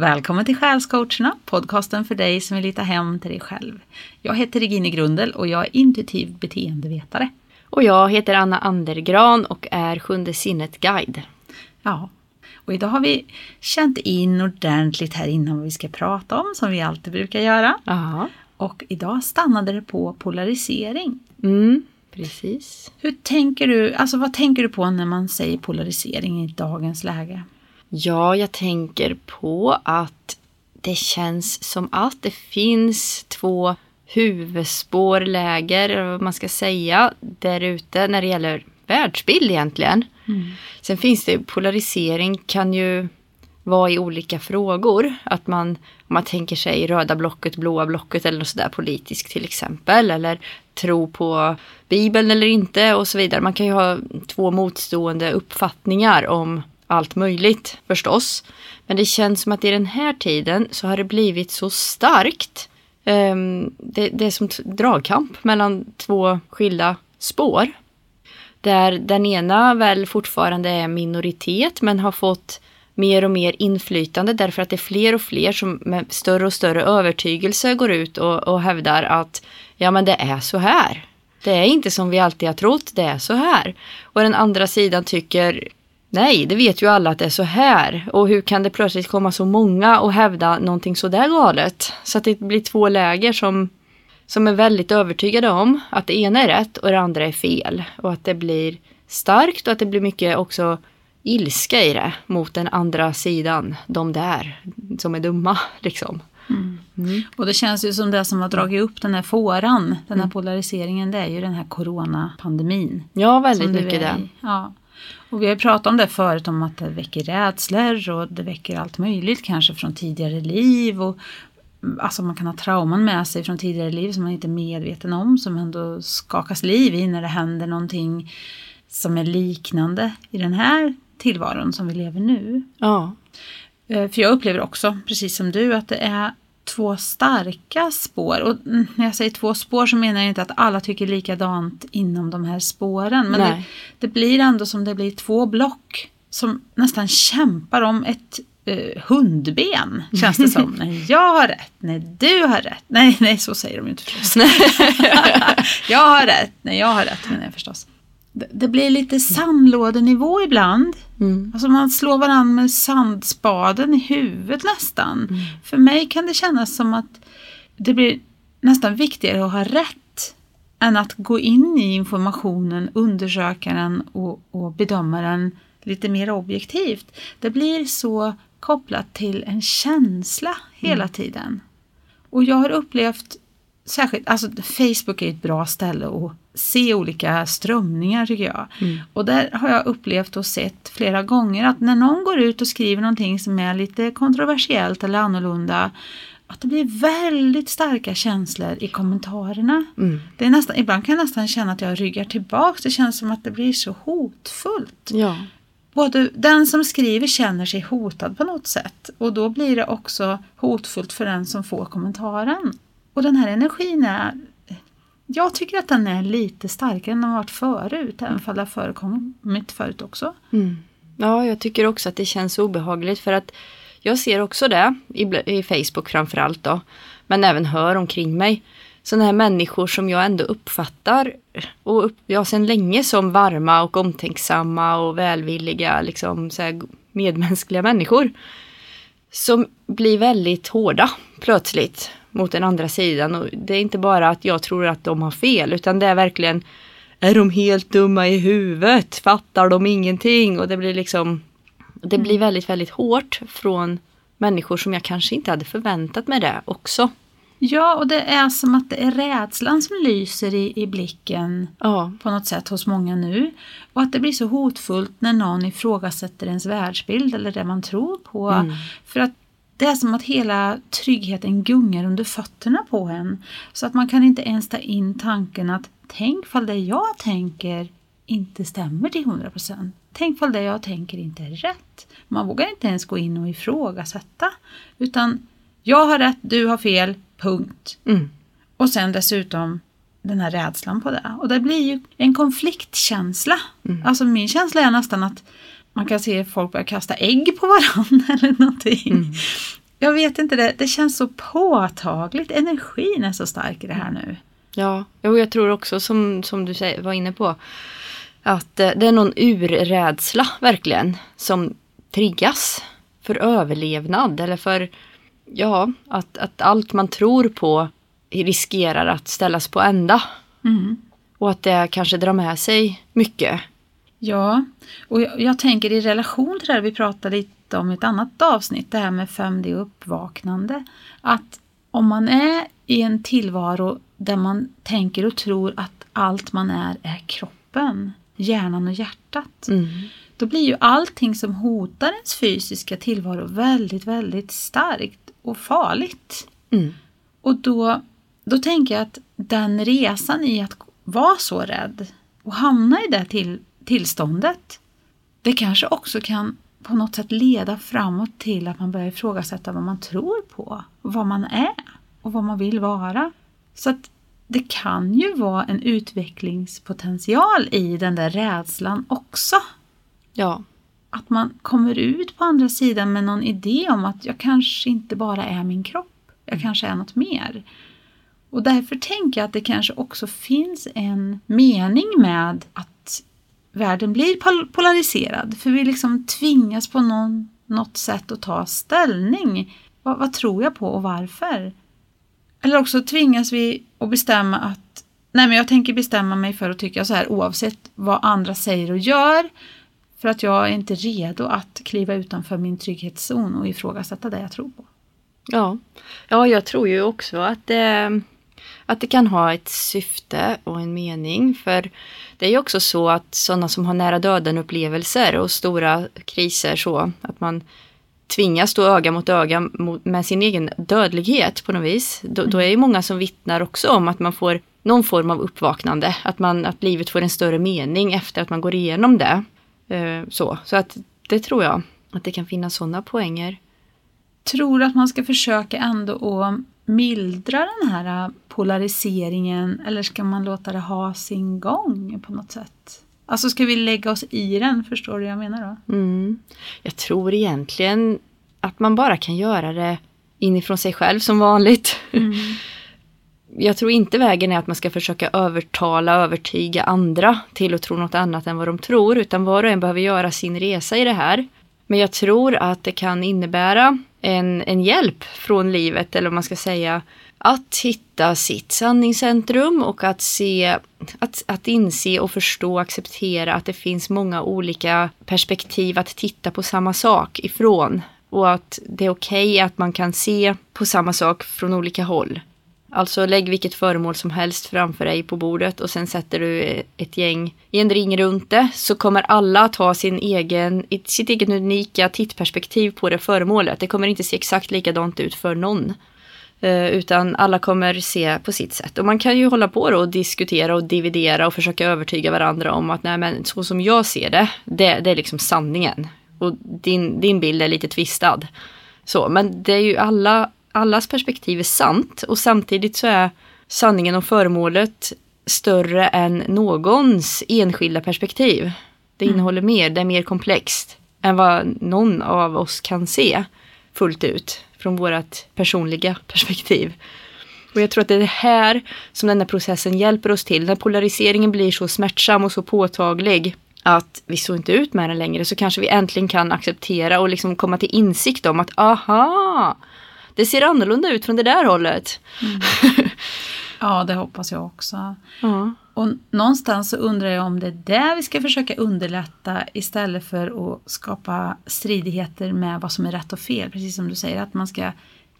Välkommen till Själscoacherna, podcasten för dig som vill hitta hem till dig själv. Jag heter Regine Grundel och jag är intuitiv beteendevetare. Och jag heter Anna Andergran och är Sjunde sinnet-guide. Ja, och idag har vi känt in ordentligt här innan vad vi ska prata om, som vi alltid brukar göra. Ja. Och idag stannade det på polarisering. Mm, precis. Hur tänker du, alltså vad tänker du på när man säger polarisering i dagens läge? Ja, jag tänker på att det känns som att det finns två huvudspårläger, eller vad man ska säga, där ute när det gäller världsbild egentligen. Mm. Sen finns det polarisering kan ju vara i olika frågor. Att man, om man tänker sig röda blocket, blåa blocket eller något sådär politiskt till exempel. Eller tro på Bibeln eller inte och så vidare. Man kan ju ha två motstående uppfattningar om allt möjligt förstås. Men det känns som att i den här tiden så har det blivit så starkt. Um, det, det är som dragkamp mellan två skilda spår. Där den ena väl fortfarande är minoritet men har fått mer och mer inflytande därför att det är fler och fler som med större och större övertygelse går ut och, och hävdar att ja men det är så här. Det är inte som vi alltid har trott, det är så här. Och den andra sidan tycker nej, det vet ju alla att det är så här. Och hur kan det plötsligt komma så många och hävda någonting så där galet? Så att det blir två läger som som är väldigt övertygade om att det ena är rätt och det andra är fel. Och att det blir starkt och att det blir mycket också ilska i det mot den andra sidan. De där som är dumma liksom. Mm. Mm. Och det känns ju som det som har dragit upp den här fåran, den här Mm. polariseringen, det är ju den här coronapandemin. Ja, väldigt mycket det. Ja. Och vi har pratat om det förut, om att det väcker rädslor och det väcker allt möjligt kanske från tidigare liv. Och, alltså man kan ha trauman med sig från tidigare liv som man inte är medveten om, som ändå skakas liv i när det händer någonting som är liknande i den här tillvaron som vi lever nu. Ja. Eh, För jag upplever också, precis som du, att det är två starka spår. Och när jag säger två spår så menar jag inte att alla tycker likadant inom de här spåren. Men det, det blir ändå som det blir två block som nästan kämpar om ett eh, hundben, känns det som. nej, jag har rätt, nej, du har rätt. Nej, nej, så säger de ju inte förstås. jag har rätt, nej, jag har rätt, menar jag förstås. Det, blir lite sandlådenivå ibland. Mm. Alltså man slår varandra med sandspaden i huvudet nästan. Mm. För mig kan det kännas som att det blir nästan viktigare att ha rätt än att gå in i informationen, undersöka den och, och bedöma den lite mer objektivt. Det blir så kopplat till en känsla hela tiden. Och jag har upplevt särskilt, alltså Facebook är ett bra ställe att se olika strömningar tycker jag. Och där har jag upplevt och sett flera gånger att när någon går ut och skriver någonting som är lite kontroversiellt eller annorlunda att det blir väldigt starka känslor i kommentarerna. Mm. Det är nästan, ibland kan jag nästan känna att jag ryggar tillbaks. Det känns som att det blir så hotfullt. Ja. Både den som skriver känner sig hotad på något sätt och då blir det också hotfullt för den som får kommentaren. Och den här energin är jag tycker att den är lite starkare än den har varit förut, även om det har förekommit förut också. Mm. Ja, jag tycker också att det känns obehagligt för att jag ser också det i, i Facebook framförallt då. Men även hör omkring mig. Sådana här människor som jag ändå uppfattar och upp, ja, sedan länge som varma och omtänksamma och välvilliga, liksom så här medmänskliga människor. Som blir väldigt hårda plötsligt mot den andra sidan. Och det är inte bara att jag tror att de har fel, utan det är verkligen är de helt dumma i huvudet? Fattar de ingenting? Och det blir liksom Det blir väldigt, väldigt hårt från människor som jag kanske inte hade förväntat mig det också. Ja, och det är som att det är rädslan som lyser i, i blicken Ja, på något sätt hos många nu. Och att det blir så hotfullt när någon ifrågasätter ens världsbild eller det man tror på. Mm. För att det är som att hela tryggheten gungar under fötterna på en. Så att man kan inte ens ta in tanken att tänk fall det jag tänker inte stämmer till 100%. Tänk fall det jag tänker inte är rätt. Man vågar inte ens gå in och ifrågasätta. Utan jag har rätt, du har fel, punkt. mm. Och sen dessutom den här rädslan på det. Och det blir ju en konfliktkänsla. Alltså min känsla är nästan att man kan se folk börja kasta ägg på varandra eller någonting. jag vet inte, det, det känns så påtagligt. Energin är så stark i det här nu. Ja, och jag tror också som, som du var inne på att eh, det är någon urrädsla verkligen som triggas för överlevnad eller för ja, att, att allt man tror på riskerar att ställas på ända. Mm. Och att det kanske drar med sig mycket. Ja, och jag, jag tänker i relation till det här vi pratade lite om i ett annat avsnitt, det här med 5D uppvaknande. Att om man är i en tillvaro där man tänker och tror att allt man är är kroppen, hjärnan och hjärtat. Mm. Då blir ju allting som hotar ens fysiska tillvaro väldigt, väldigt starkt och farligt. Mm. Och då, då tänker jag att den resan i att vara så rädd och hamna i det till, tillståndet, det kanske också kan på något sätt leda framåt till att man börjar ifrågasätta vad man tror på, vad man är och vad man vill vara. Så att det kan ju vara en utvecklingspotential i den där rädslan också. Ja. Att man kommer ut på andra sidan med någon idé om att jag kanske inte bara är min kropp. Jag kanske är något mer. Och därför tänker jag att det kanske också finns en mening med att världen blir pol- polariserad. För vi liksom tvingas på någon, något sätt att ta ställning. Vad, vad tror jag på och varför? Eller också tvingas vi att bestämma att nej men jag tänker bestämma mig för att tycka så här oavsett vad andra säger och gör. För att jag är inte redo att kliva utanför min trygghetszon och ifrågasätta det jag tror på. Ja. ja, jag tror ju också att eh att det kan ha ett syfte och en mening. För det är ju också så att sådana som har nära döden upplevelser och stora kriser så att man tvingas stå öga mot öga med sin egen dödlighet på något vis. Då, då är det många som vittnar också om att man får någon form av uppvaknande. Att, man, att livet får en större mening efter att man går igenom det. Eh, så, så att det tror jag att det kan finnas sådana poänger. Tror att man ska försöka ändå att mildra den här polariseringen eller ska man låta det ha sin gång på något sätt? Alltså ska vi lägga oss i den, förstår du vad jag menar då? Mm. Jag tror egentligen att man bara kan göra det inifrån sig själv som vanligt. Mm. Jag tror inte vägen är att man ska försöka övertala, övertyga andra till att tro något annat än vad de tror, utan var och en behöver göra sin resa i det här. Men jag tror att det kan innebära en, en hjälp från livet, eller vad man ska säga, att hitta sitt sanningscentrum och att se, att, att inse och förstå och acceptera att det finns många olika perspektiv att titta på samma sak ifrån. Och att det är okej okay att man kan se på samma sak från olika håll. Alltså lägg vilket föremål som helst framför dig på bordet och sen sätter du ett gäng i en ring runt det så kommer alla att ha sin egen, sitt eget unika tittperspektiv på det föremålet. Det kommer inte se exakt likadant ut för någon. Eh, utan alla kommer se på sitt sätt. Och man kan ju hålla på då och diskutera och dividera och försöka övertyga varandra om att nej men så som jag ser det, det, det är liksom sanningen. Och din, din bild är lite tvistad. Så, men det är ju alla, allas perspektiv är sant och samtidigt så är sanningen om föremålet större än någons enskilda perspektiv. Det Mm. innehåller mer, det är mer komplext än vad någon av oss kan se fullt ut från vårt personliga perspektiv. Och jag tror att det är det här som den här processen hjälper oss till. När polariseringen blir så smärtsam och så påtaglig att vi står inte ut med den längre så kanske vi äntligen kan acceptera och liksom komma till insikt om att aha, det ser annorlunda ut från det där hållet. Ja, det hoppas jag också. Ja. Och någonstans så undrar jag om det är det vi ska försöka underlätta istället för att skapa stridigheter med vad som är rätt och fel. Precis som du säger, att man ska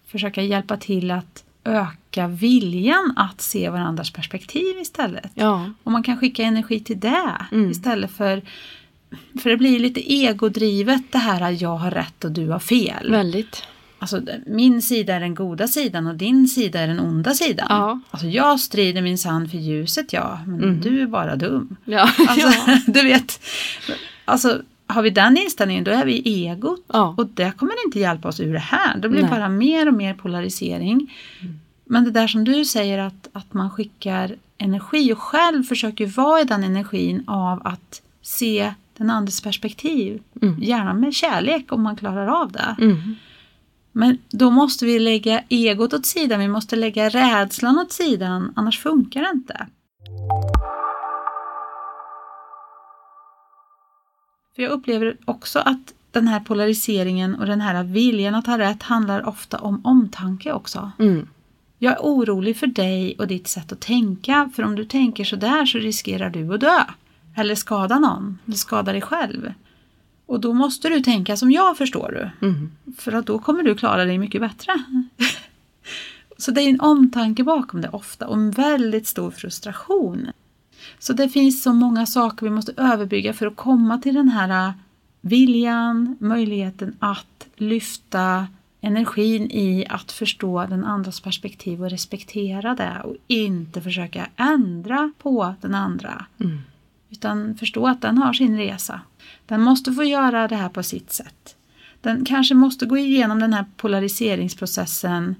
försöka hjälpa till att öka viljan att se varandras perspektiv istället. ja. Och man kan skicka energi till det Mm. istället för för det blir lite egodrivet det här att jag har rätt och du har fel. Väldigt. Alltså min sida är den goda sidan och din sida är den onda sidan. Ja. Alltså jag strider min sann för ljuset ja, men Mm. du är bara dum. Ja. Alltså, ja. du vet, alltså har vi den inställningen då är vi egot. Ja. Och det kommer inte hjälpa oss ur det här. Det blir Nej. bara mer och mer polarisering. Men det där som du säger att, att man skickar energi och själv försöker vara i den energin av att se den andres perspektiv. Mm. Gärna med kärlek om man klarar av det. Mm. Men då måste vi lägga egot åt sidan, vi måste lägga rädslan åt sidan, annars funkar det inte. För jag upplever också att den här polariseringen och den här viljan att ha rätt handlar ofta om omtanke också. Mm. Jag är orolig för dig och ditt sätt att tänka, för om du tänker sådär så riskerar du att dö. Eller skada någon, eller skada dig själv. Och då måste du tänka som jag förstår du. Mm. För att då kommer du klara dig mycket bättre. så det är en omtanke bakom det ofta och en väldigt stor frustration. Så det finns så många saker vi måste överbygga för att komma till den här viljan, möjligheten att lyfta energin i att förstå den andras perspektiv och respektera det och inte försöka ändra på den andra. Mm. Utan förstå att den har sin resa. Den måste få göra det här på sitt sätt. Den kanske måste gå igenom den här polariseringsprocessen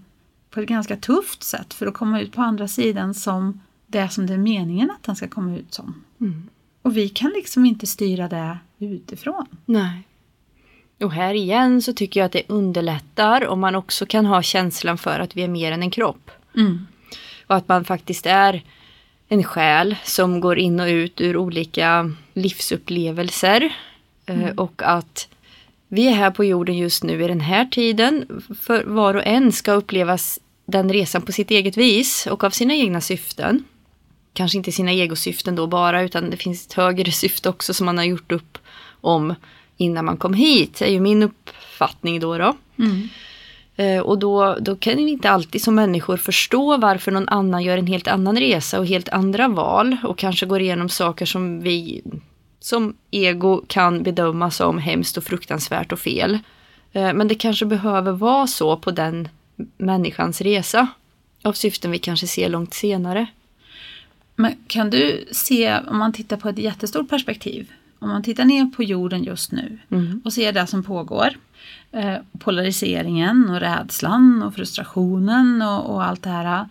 på ett ganska tufft sätt för att komma ut på andra sidan som det som det är meningen att den ska komma ut som. Mm. Och vi kan liksom inte styra det utifrån. Nej. Och här igen så tycker jag att det underlättar om man också kan ha känslan för att vi är mer än en kropp. Mm. Och att man faktiskt är en själ som går in och ut ur olika livsupplevelser. Eh, Och att vi är här på jorden just nu i den här tiden. För var och en ska upplevas den resan på sitt eget vis och av sina egna syften. Kanske inte sina egosyften då bara utan det finns ett högre syfte också som man har gjort upp om innan man kom hit. är ju min uppfattning då. då. Mm. Eh, Och då, då kan vi inte alltid som människor förstå varför någon annan gör en helt annan resa och helt andra val och kanske går igenom saker som vi som ego kan bedöma som hemskt och fruktansvärt och fel. Eh, Men det kanske behöver vara så på den människans resa av syften vi kanske ser långt senare. Men kan du se, om man tittar på ett jättestort perspektiv, om man tittar ner på jorden just nu Mm. och ser det som pågår, eh, polariseringen och rädslan och frustrationen och, och allt det här.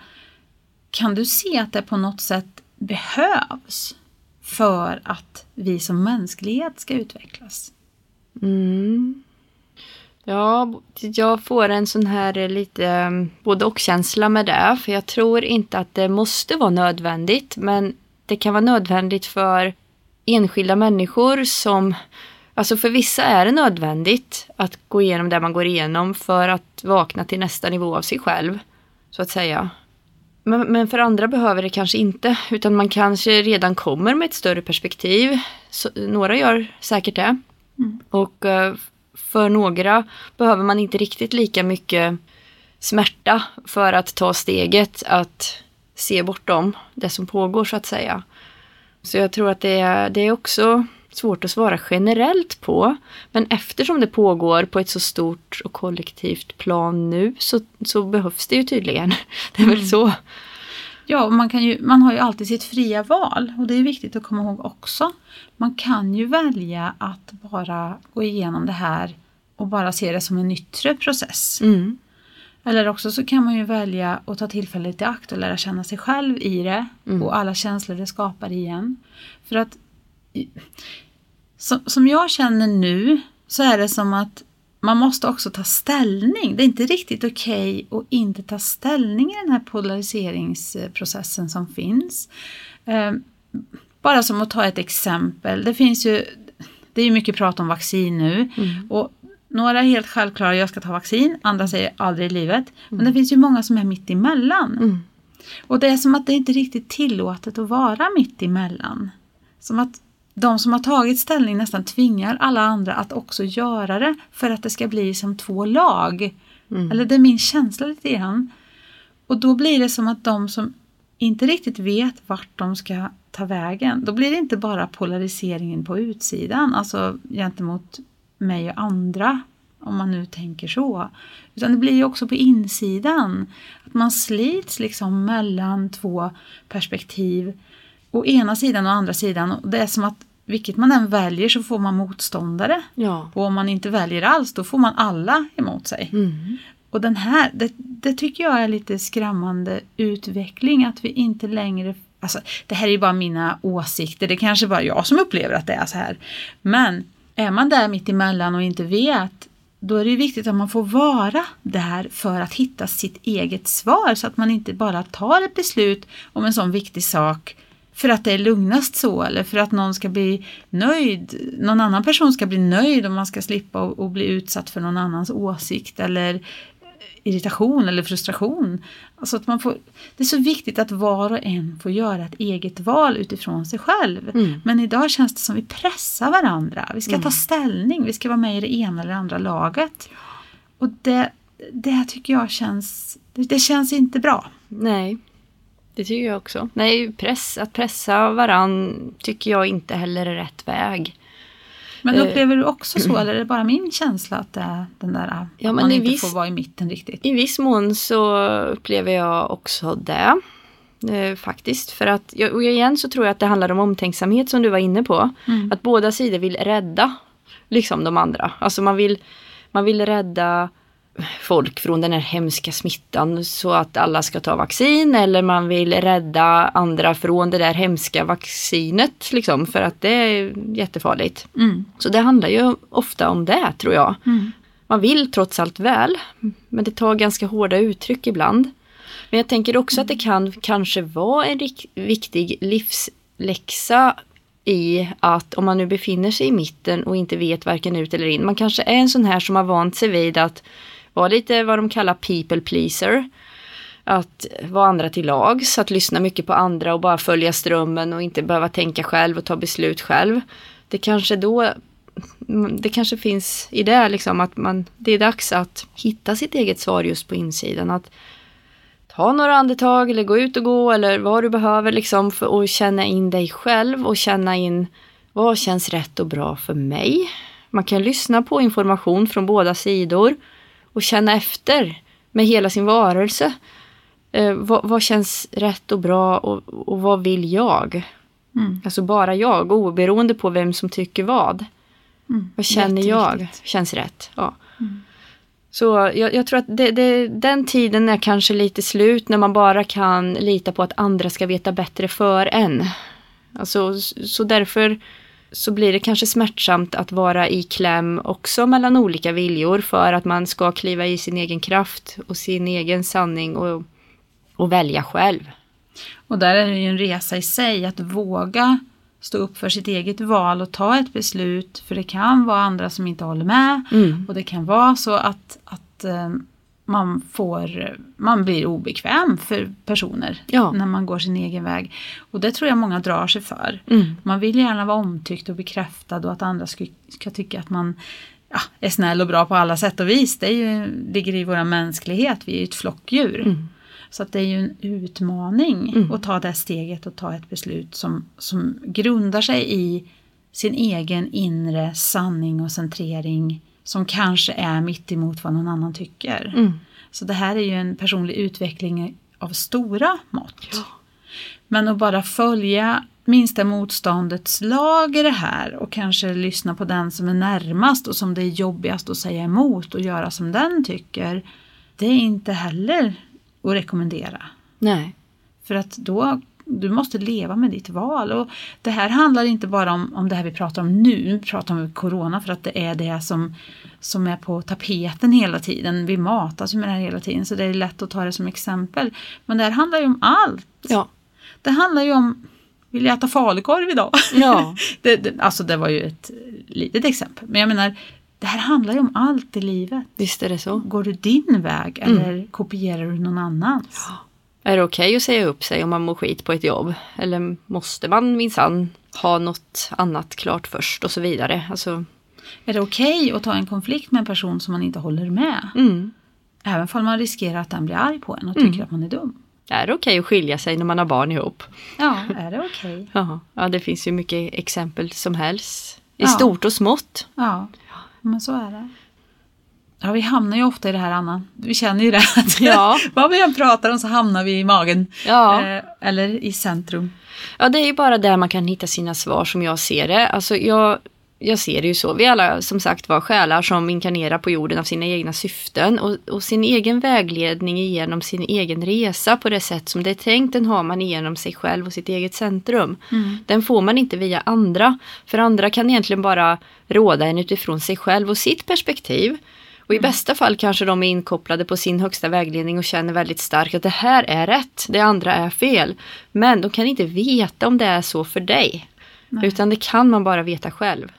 Kan du se att det på något sätt behövs för att vi som mänsklighet ska utvecklas? Mm. Ja, jag får en sån här lite eh, både och-känsla med det. För jag tror inte att det måste vara nödvändigt. Men det kan vara nödvändigt för enskilda människor som... Alltså för vissa är det nödvändigt att gå igenom det man går igenom för att vakna till nästa nivå av sig själv. Så att säga. Men, men för andra behöver det kanske inte. Utan man kanske redan kommer med ett större perspektiv. Så, några gör säkert det. Och eh, för några behöver man inte riktigt lika mycket smärta för att ta steget att se bortom det som pågår så att säga. Så jag tror att det är, det är också svårt att svara generellt på. Men eftersom det pågår på ett så stort och kollektivt plan nu så, så behövs det ju tydligen. Det är väl så. Ja, och man, kan ju, man har ju alltid sitt fria val och det är viktigt att komma ihåg också. Man kan ju välja att bara gå igenom det här och bara se det som en yttre process. Mm. Eller också så kan man ju välja att ta tillfället i akt och lära känna sig själv i det och alla känslor det skapar igen. För att som, som jag känner nu så är det som att man måste också ta ställning. Det är inte riktigt okej att inte ta ställning i den här polariseringsprocessen som finns. Eh, Bara som att ta ett exempel. Det finns ju, det är ju mycket prat om vaccin nu. Och några är helt självklara, jag ska ta vaccin. Andra säger aldrig i livet. Men det finns ju många som är mitt emellan. Mm. Och det är som att det inte riktigt tillåtet att vara mitt emellan. Som att de som har tagit ställning nästan tvingar alla andra att också göra det för att det ska bli som två lag. Eller det är min känsla lite grann. Och då blir det som att de som inte riktigt vet vart de ska ta vägen, då blir det inte bara polariseringen på utsidan, alltså gentemot mig och andra, om man nu tänker så. Utan det blir ju också på insidan. Att man slits liksom mellan två perspektiv. Å ena sidan och andra sidan. Och det är som att vilket man än väljer så får man motståndare. Ja. Och om man inte väljer alls då får man alla emot sig. Mm. Och den här, det, det tycker jag är lite skrämmande utveckling att vi inte längre Alltså, det här är ju bara mina åsikter, det kanske bara jag som upplever att det är så här. Men är man där mitt emellan och inte vet då är det viktigt att man får vara där för att hitta sitt eget svar så att man inte bara tar ett beslut om en sån viktig sak för att det är lugnast så eller för att någon ska bli nöjd. Någon annan person ska bli nöjd och man ska slippa och bli utsatt för någon annans åsikt eller irritation eller frustration. Alltså att man får, det är så viktigt att var och en får göra ett eget val utifrån sig själv. Mm. Men idag känns det som vi pressar varandra. Vi ska Mm. ta ställning, vi ska vara med i det ena eller andra laget. Och det, det tycker jag känns, det, det känns inte bra. Nej, det tycker jag också. Nej, press, att pressa varann tycker jag inte heller är rätt väg. Men Eh. upplever du också så eller är det bara min känsla att det är den där Ja, att men man inte viss- får vara i mitten riktigt? I viss mån så upplever jag också det. Eh, faktiskt. För att, och igen så tror jag att det handlar om omtänksamhet som du var inne på. Mm. Att båda sidor vill rädda liksom de andra. Alltså man vill, man vill rädda folk från den här hemska smittan så att alla ska ta vaccin eller man vill rädda andra från det där hemska vaccinet liksom för att det är jättefarligt. Mm. Så det handlar ju ofta om det tror jag. Mm. Man vill trots allt väl, men det tar ganska hårda uttryck ibland. Men jag tänker också att det kan kanske vara en viktig livsläxa i att om man nu befinner sig i mitten och inte vet varken ut eller in. Man kanske är en sån här som har vant sig vid att vara lite vad de kallar people pleaser. Att vara andra till lags, att lyssna mycket på andra och bara följa strömmen och inte behöva tänka själv och ta beslut själv. Det kanske då mm, det kanske finns i det liksom att man, det är dags att hitta sitt eget svar just på insidan. Att ta några andetag eller gå ut och gå eller vad du behöver liksom för att känna in dig själv och känna in vad känns rätt och bra för mig. Man kan lyssna på information från båda sidor och känna efter med hela sin varelse. Eh, vad, vad känns rätt och bra och, och vad vill jag? Mm. Alltså bara jag, oberoende på vem som tycker vad. Mm. Vad känner jag känns rätt? Ja. Mm. Så jag, jag tror att det, det, den tiden är kanske lite slut när man bara kan lita på att andra ska veta bättre för en. Alltså, så därför så blir det kanske smärtsamt att vara i kläm också mellan olika viljor för att man ska kliva i sin egen kraft och sin egen sanning och, och välja själv. Och där är det ju en resa i sig att våga stå upp för sitt eget val och ta ett beslut. För det kan vara andra som inte håller med. Mm. Och det kan vara så att, att eh, man, får, man blir obekväm för personer Ja. när man går sin egen väg. Och det tror jag många drar sig för. Mm. Man vill gärna vara omtyckt och bekräftad och att andra ska, ska tycka att man ja, är snäll och bra på alla sätt och vis. Det är ju, ligger i vår mänsklighet, vi är ju ett flockdjur. Mm. Så att det är ju en utmaning Mm. att ta det steget och ta ett beslut som, som grundar sig i sin egen inre sanning och centrering som kanske är mitt emot vad någon annan tycker. Mm. Så det här är ju en personlig utveckling av stora mått. Ja. Men att bara följa minsta motståndets lag i det här och kanske lyssna på den som är närmast och som det är jobbigast att säga emot och göra som den tycker. Det är inte heller att rekommendera. Nej. För att då, du måste leva med ditt val. Och det här handlar inte bara om, om det här vi pratar om nu, nu pratar vi om corona för att det är det som, som är på tapeten hela tiden. Vi matas ju med det här hela tiden så det är lätt att ta det som exempel. Men det här handlar ju om allt. Ja. Det handlar ju om, vill jag äta falukorv idag? Ja. det, det, alltså det var ju ett litet exempel. Men jag menar, det här handlar ju om allt i livet. Visst är det så. Går du din väg eller kopierar du någon annans? Är det okej att säga upp sig om man mår skit på ett jobb? Eller måste man minsann ha något annat klart först och så vidare? Alltså, Är det okej att ta en konflikt med en person som man inte håller med? mm. Även om man riskerar att den blir arg på en och tycker att man är dum. Är det okej att skilja sig när man har barn ihop? Ja, är det okej? Ja, ja det finns ju mycket exempel som helst. I Ja. stort och smått. Ja, men så är det. Ja, vi hamnar ju ofta i det här, Anna. Vi känner ju det. Att Ja. Vad vi än pratar om så hamnar vi i magen. Ja. Eh, eller i centrum. Ja, det är ju bara där man kan hitta sina svar som jag ser det. Alltså jag, jag ser det ju så. Vi alla som sagt var själar som inkarnerar på jorden av sina egna syften och, och sin egen vägledning igenom sin egen resa på det sätt som det är tänkt, den har man igenom sig själv och sitt eget centrum. Den får man inte via andra, för andra kan egentligen bara råda en utifrån sig själv och sitt perspektiv. Och i bästa fall kanske de är inkopplade på sin högsta vägledning och känner väldigt starkt att det här är rätt, det andra är fel. Men de kan inte veta om det är så för dig. Nej. Utan det kan man bara veta själv.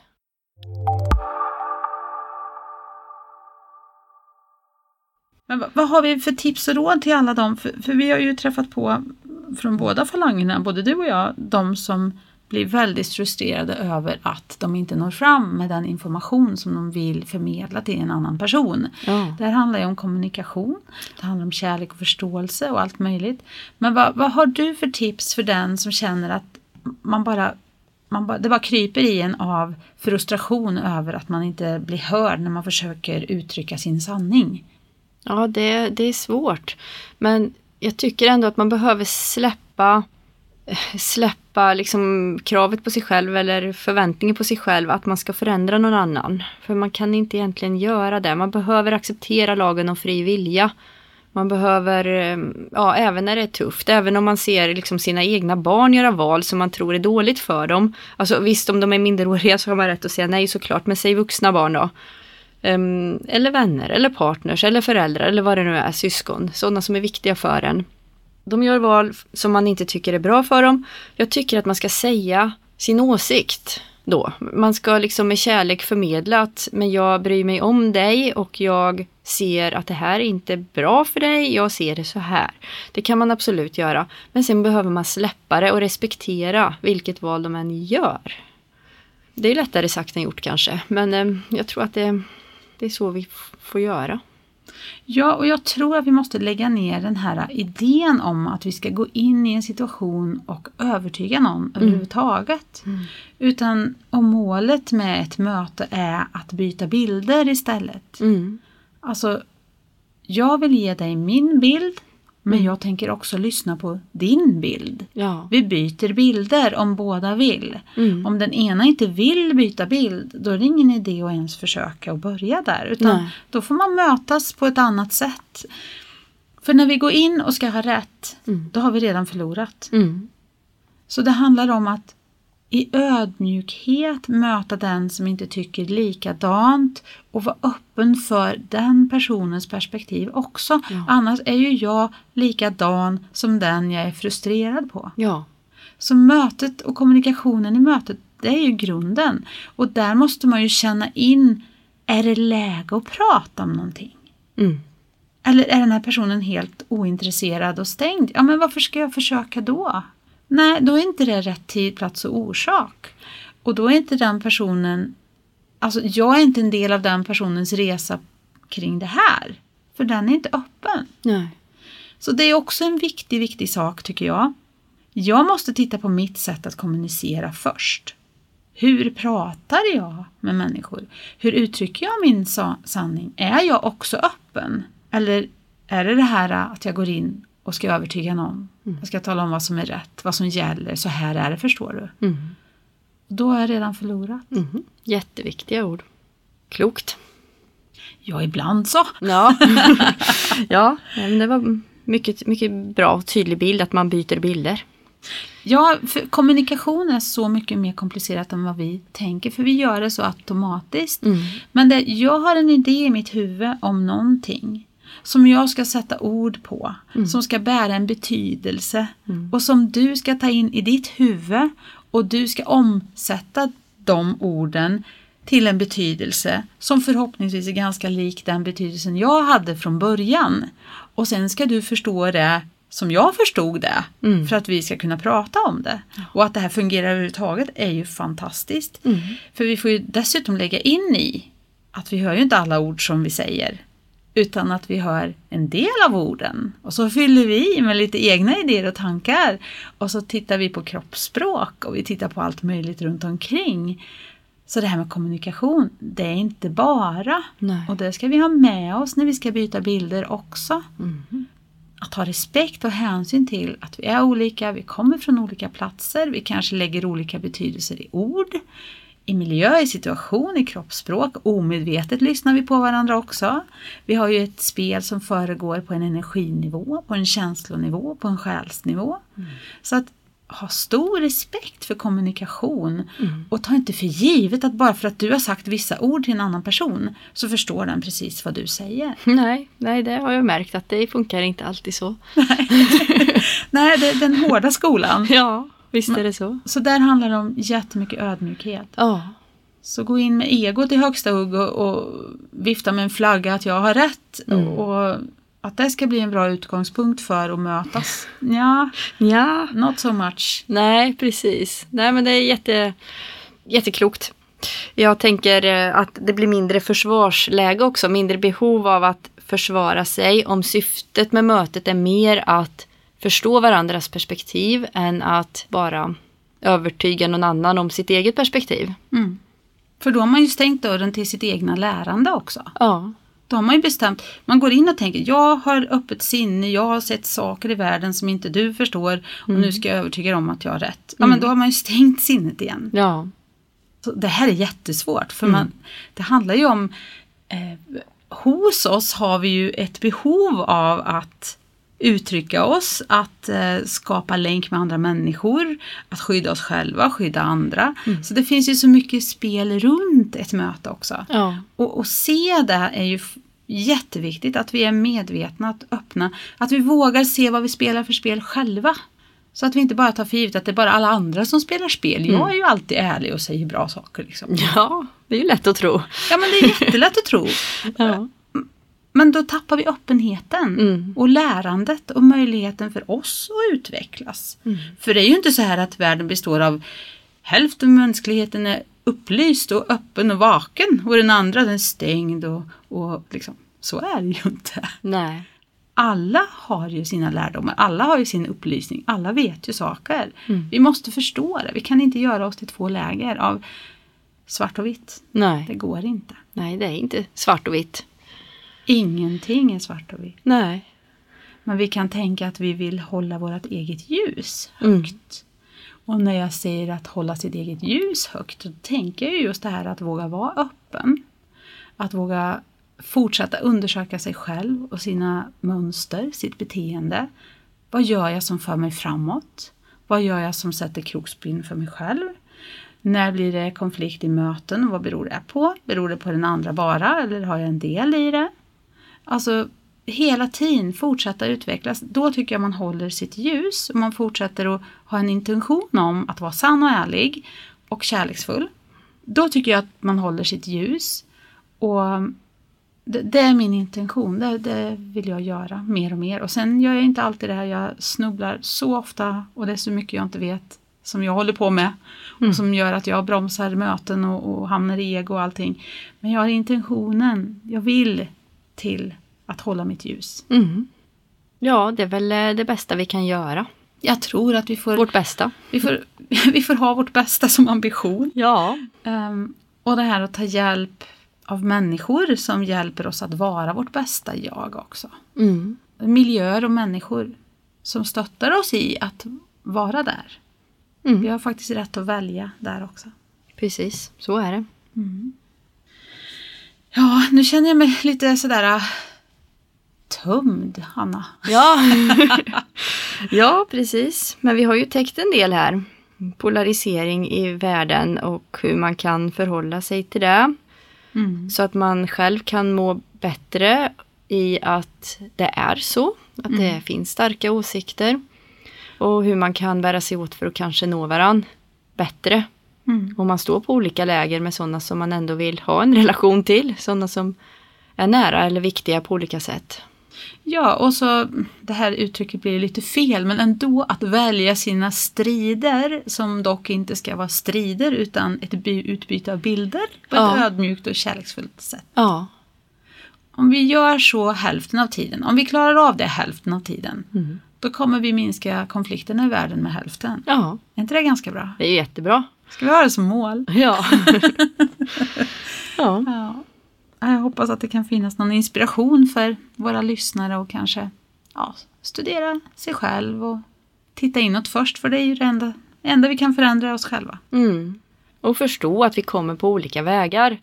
Men vad, vad har vi för tips och råd till alla dem? För, för vi har ju träffat på från båda falangerna, både du och jag, de som blir väldigt frustrerade över att de inte når fram med den information som de vill förmedla till en annan person. Ja. Det här handlar ju om kommunikation, det handlar om kärlek och förståelse och allt möjligt. Men vad, vad har du för tips för den som känner att man bara, man bara, det bara kryper i en av frustration över att man inte blir hörd när man försöker uttrycka sin sanning? Ja, det, det är svårt. Men jag tycker ändå att man behöver släppa släppa liksom kravet på sig själv eller förväntningen på sig själv att man ska förändra någon annan. För man kan inte egentligen göra det. Man behöver acceptera lagen om fri vilja. Man behöver, eh, ja även när det är tufft, även om man ser liksom sina egna barn göra val som man tror är dåligt för dem. Alltså visst om de är minderåriga så har man rätt att säga nej såklart, men säg vuxna barn då. Um, eller vänner, eller partners, eller föräldrar, eller vad det nu är, syskon. Sådana som är viktiga för en. De gör val som man inte tycker är bra för dem. Jag tycker att man ska säga sin åsikt då. Man ska liksom med kärlek förmedla att men jag bryr mig om dig och jag ser att det här är inte bra för dig, jag ser det så här. Det kan man absolut göra. Men sen behöver man släppa det och respektera vilket val de än gör. Det är lättare sagt än gjort kanske, men eh, jag tror att det, det är så vi får göra. Ja, och jag tror att vi måste lägga ner den här idén om att vi ska gå in i en situation och övertyga någon mm. överhuvudtaget. Mm. Utan om målet med ett möte är att byta bilder istället. Mm. Alltså, jag vill ge dig min bild men Mm. jag tänker också lyssna på din bild. Ja. Vi byter bilder om båda vill. Mm. Om den ena inte vill byta bild, då är det ingen idé att ens försöka att börja där. Utan Nej. då får man mötas på ett annat sätt. För när vi går in och ska ha rätt, Mm. då har vi redan förlorat. Mm. Så det handlar om att i ödmjukhet möta den som inte tycker likadant och vara öppen för den personens perspektiv också. Ja. Annars är ju jag likadan som den jag är frustrerad på. Ja. Så mötet och kommunikationen i mötet, det är ju grunden. Och där måste man ju känna in, är det läge att prata om någonting? Mm. Eller är den här personen helt ointresserad och stängd? Ja, men varför ska jag försöka då? Nej, då är inte det rätt tid, plats och orsak. Och då är inte den personen, alltså jag är inte en del av den personens resa kring det här. För den är inte öppen. Nej. Så det är också en viktig, viktig sak tycker jag. Jag måste titta på mitt sätt att kommunicera först. Hur pratar jag med människor? Hur uttrycker jag min sa- sanning? Är jag också öppen? Eller är det det här att jag går in och ska övertyga någon? Jag ska tala om vad som är rätt, vad som gäller, så här är det, förstår du? Mm. Då har jag redan förlorat. Mhm. Jätteviktiga ord. Klokt. Ja, ibland så. Ja, ja men det var mycket, mycket bra och tydlig bild att man byter bilder. Ja, för kommunikation är så mycket mer komplicerat än vad vi tänker, för vi gör det så automatiskt. Mm. Men det, jag har en idé i mitt huvud om någonting som jag ska sätta ord på, som ska bära en betydelse och som du ska ta in i ditt huvud och du ska omsätta de orden till en betydelse som förhoppningsvis är ganska lik den betydelsen jag hade från början. Och sen ska du förstå det som jag förstod det Mm. för att vi ska kunna prata om det. Och att det här fungerar överhuvudtaget är ju fantastiskt. Mm. För vi får ju dessutom lägga in i att vi hör ju inte alla ord som vi säger. Utan att vi hör en del av orden. Och så fyller vi i med lite egna idéer och tankar. Och så tittar vi på kroppsspråk och vi tittar på allt möjligt runt omkring. Så det här med kommunikation, det är inte bara. Nej. Och det ska vi ha med oss när vi ska byta bilder också. Mm. Att ha respekt och hänsyn till att vi är olika, vi kommer från olika platser, vi kanske lägger olika betydelser i ord, i miljö, i situation, i kroppsspråk. Omedvetet lyssnar vi på varandra också. Vi har ju ett spel som föregår på en energinivå, på en känslonivå, på en själsnivå. Så att ha stor respekt för kommunikation Mm. och ta inte för givet att bara för att du har sagt vissa ord till en annan person så förstår den precis vad du säger. Nej, nej, det har jag märkt att det funkar inte alltid så. Nej, det är den hårda skolan. Ja, visst är det så. Så där handlar det om jättemycket ödmjukhet. Ja, Så gå in med egot i högsta hugg och, och vifta med en flagga att jag har rätt. Mm. Och att det ska bli en bra utgångspunkt för att mötas. Ja, ja. not so much. Nej, precis. Nej, men det är jätte, jätteklokt. Jag tänker eh, att det blir mindre försvarsläge också, mindre behov av att försvara sig om syftet med mötet är mer att förstå varandras perspektiv än att bara övertyga någon annan om sitt eget perspektiv. Mm. För då har man ju stängt dörren till sitt egna lärande också. Ja, Då har man ju bestämt, man går in och tänker jag har öppet sinne, jag har sett saker i världen som inte du förstår och nu ska jag övertyga dig om att jag har rätt. Ja men då har man ju stängt sinnet igen. ja, Så det här är jättesvårt för man, det handlar ju om eh, hos oss har vi ju ett behov av att uttrycka oss, att eh, skapa länk med andra människor, att skydda oss själva, skydda andra. Så det finns ju så mycket spel runt ett möte också. ja, Och, och se det är ju jätteviktigt, att vi är medvetna, att öppna, att vi vågar se vad vi spelar för spel själva. Så att vi inte bara tar för givet att det är bara alla andra som spelar spel. Jag är ju alltid ärlig och säger bra saker. Liksom. ja, det är ju lätt att tro. Ja men det är jättelätt att tro. Ja, Men då tappar vi öppenheten Mm. och lärandet och möjligheten för oss att utvecklas. För det är ju inte så här att världen består av hälften av mänskligheten är upplyst och öppen och vaken och den andra den är stängd och, och liksom, så är det ju inte. nej, Alla har ju sina lärdomar, alla har ju sin upplysning, alla vet ju saker. Mm. Vi måste förstå det, vi kan inte göra oss till två läger av svart och vitt. Det nej, går inte. nej, det är inte svart och vitt. Ingenting är svart och vitt. Nej, Men vi kan tänka att vi vill hålla vårt eget ljus Mm. högt. Och när jag säger att hålla sitt eget ljus högt, då tänker jag just det här att våga vara öppen. Att våga fortsätta undersöka sig själv och sina mönster, sitt beteende. Vad gör jag som för mig framåt? Vad gör jag som sätter krokben för mig själv? När blir det konflikt i möten? Vad beror det på? Beror det på den andra bara eller har jag en del i det? Alltså hela tiden fortsätta utvecklas. Då tycker jag man håller sitt ljus och man fortsätter att ha en intention om att vara sann och ärlig och kärleksfull. Då tycker jag att man håller sitt ljus. Och det, det är min intention, det, det vill jag göra mer och mer. Och sen gör jag inte alltid det här, jag snubblar så ofta och det är så mycket jag inte vet som jag håller på med. Och som gör att jag bromsar möten och, och hamnar i ego och allting. Men jag har intentionen, jag vill till att hålla mitt ljus. Mm. Ja, det är väl eh, det bästa vi kan göra. Jag tror att vi får, Vårt bästa. vi får, vi får ha vårt bästa som ambition. Ja. Ehm, och det här att ta hjälp av människor som hjälper oss att vara vårt bästa jag också. Mm. Miljöer och människor som stöttar oss i att vara där. Mm. Vi har faktiskt rätt att välja där också. Precis, så är det. Ja, nu känner jag mig lite sådär tömd, Hanna. Ja. ja, precis. Men vi har ju täckt en del här. Polarisering i världen och hur man kan förhålla sig till det. Mm. Så att man själv kan må bättre i att det är så. Att det finns starka åsikter. Och hur man kan bära sig åt för att kanske nå varann bättre. Mm. Om man står på olika läger med sådana som man ändå vill ha en relation till. Sådana som är nära eller viktiga på olika sätt. Ja, och så det här uttrycket blir lite fel, men ändå att välja sina strider som dock inte ska vara strider utan ett by- utbyte av bilder på ett Ja. ödmjukt och kärleksfullt sätt. Ja. Om vi gör så hälften av tiden, om vi klarar av det hälften av tiden, Mm. då kommer vi minska konflikterna i världen med hälften. Ja, Är inte det ganska bra? det är jättebra. Ska vi ha det som mål? Ja. ja. Ja. Jag hoppas att det kan finnas någon inspiration för våra lyssnare och kanske ja, studera sig själv och titta inåt först för det är ju det enda, enda vi kan förändra oss själva. Mm. Och förstå att vi kommer på olika vägar.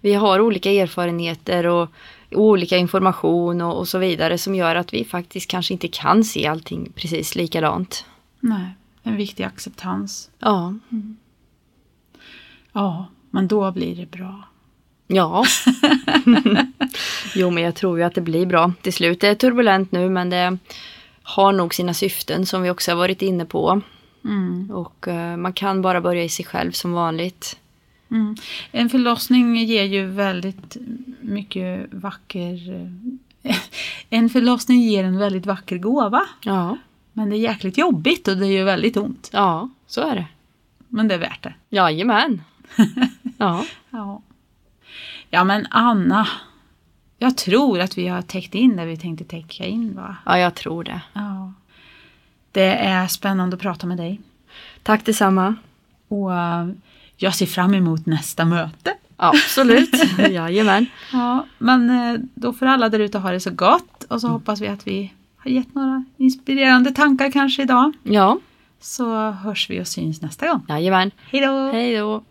Vi har olika erfarenheter och olika information och, och så vidare som gör att vi faktiskt kanske inte kan se allting precis likadant. Nej. en viktig acceptans. Ja. Ja, men då blir det bra. Ja. jo, men jag tror ju att det blir bra till slut. Det är turbulent nu, men det har nog sina syften som vi också har varit inne på. Mm. Och eh, man kan bara börja i sig själv som vanligt. Mm. En förlossning ger ju väldigt mycket vacker... En förlossning ger en väldigt vacker gåva. Ja. Men det är jäkligt jobbigt och det gör väldigt ont. Ja, så är det. Men det är värt det. Jajamän. Ja. Ja. Ja men Anna. Jag tror att vi har täckt in det vi tänkte täcka in va? ja, jag tror det. Ja. Det är spännande att prata med dig. Tack detsamma. Och eh, jag ser fram emot nästa möte. Absolut. Jajamän. Ja, men eh, då får alla där ute ha det så gott och så hoppas vi att vi har gett några inspirerande tankar kanske idag. Ja, Så hörs vi och syns nästa gång. jajamän. Hej då! Hej då.